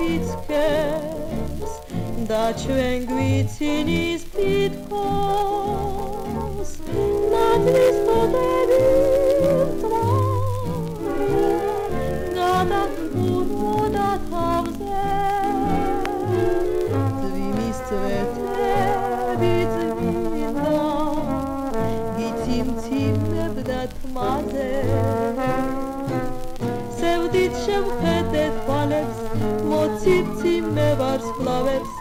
Guitzkes, da čujem Guicin iz pitkos, na tristo devintra, gata puno da ta vzel, tvimi svete vidim da, Guicin tim da tmazel. მოვდით შევხედეთ ხვალებს მოციფციმე ვარსკვლავებს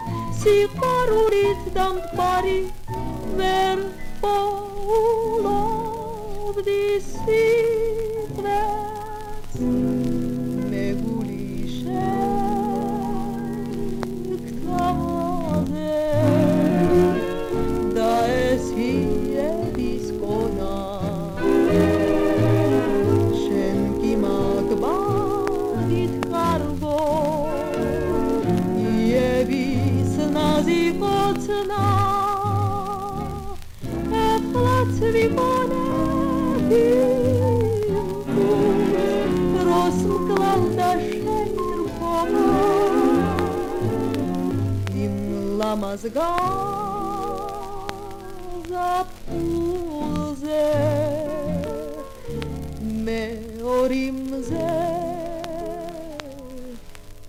სიყვარულით დამტვარი ვერ პოულობდი სიტყვებს zigotna e plat vi bone Lamazga zapuze me orimze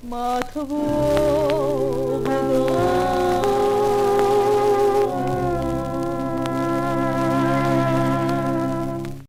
matvohla.